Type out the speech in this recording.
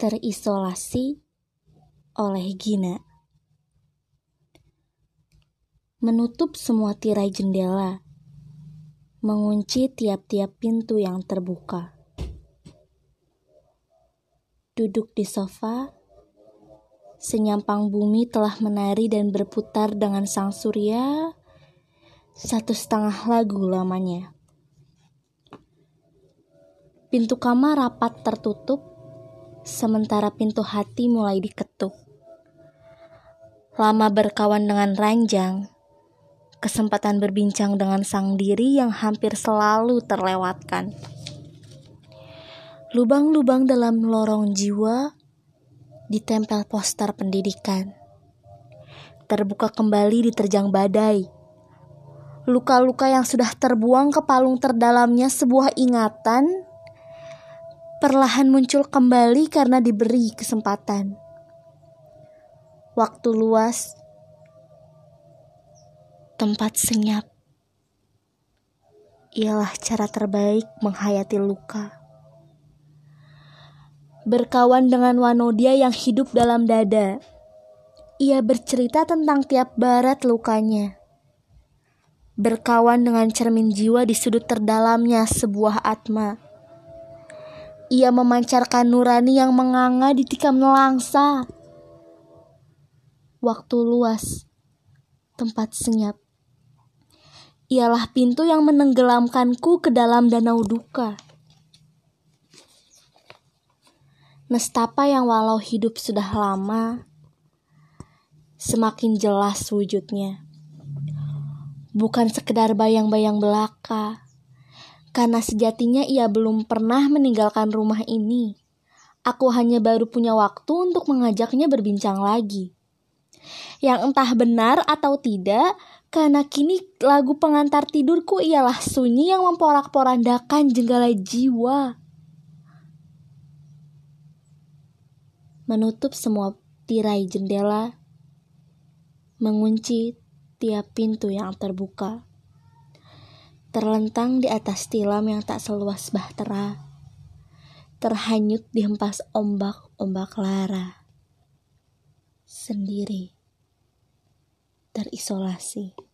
Terisolasi oleh Gina. Menutup semua tirai jendela Mengunci tiap-tiap pintu yang terbuka. Duduk di sofa Senyampang bumi telah menari dan berputar dengan sang surya Satu setengah lagu lamanya. Pintu kamar rapat tertutup sementara pintu hati mulai diketuk. Lama berkawan dengan ranjang, kesempatan berbincang dengan sang diri yang hampir selalu terlewatkan. Lubang-lubang dalam lorong jiwa ditempel poster pendidikan. Terbuka kembali diterjang badai. Luka-luka yang sudah terbuang ke palung terdalamnya sebuah ingatan perlahan muncul kembali karena diberi kesempatan. Waktu luas, tempat senyap, ialah cara terbaik menghayati luka. Berkawan dengan Wanodia yang hidup dalam dada, ia bercerita tentang tiap barat lukanya. Berkawan dengan cermin jiwa di sudut terdalamnya sebuah atma ia memancarkan nurani yang menganga di tikam nelangsa. Waktu luas, tempat senyap. Ialah pintu yang menenggelamkanku ke dalam danau duka. Nestapa yang walau hidup sudah lama, semakin jelas wujudnya. Bukan sekedar bayang-bayang belaka, karena sejatinya ia belum pernah meninggalkan rumah ini. Aku hanya baru punya waktu untuk mengajaknya berbincang lagi. Yang entah benar atau tidak, karena kini lagu pengantar tidurku ialah sunyi yang memporak-porandakan jenggala jiwa. Menutup semua tirai jendela, mengunci tiap pintu yang terbuka terlentang di atas tilam yang tak seluas bahtera, terhanyut di hempas ombak-ombak lara, sendiri, terisolasi.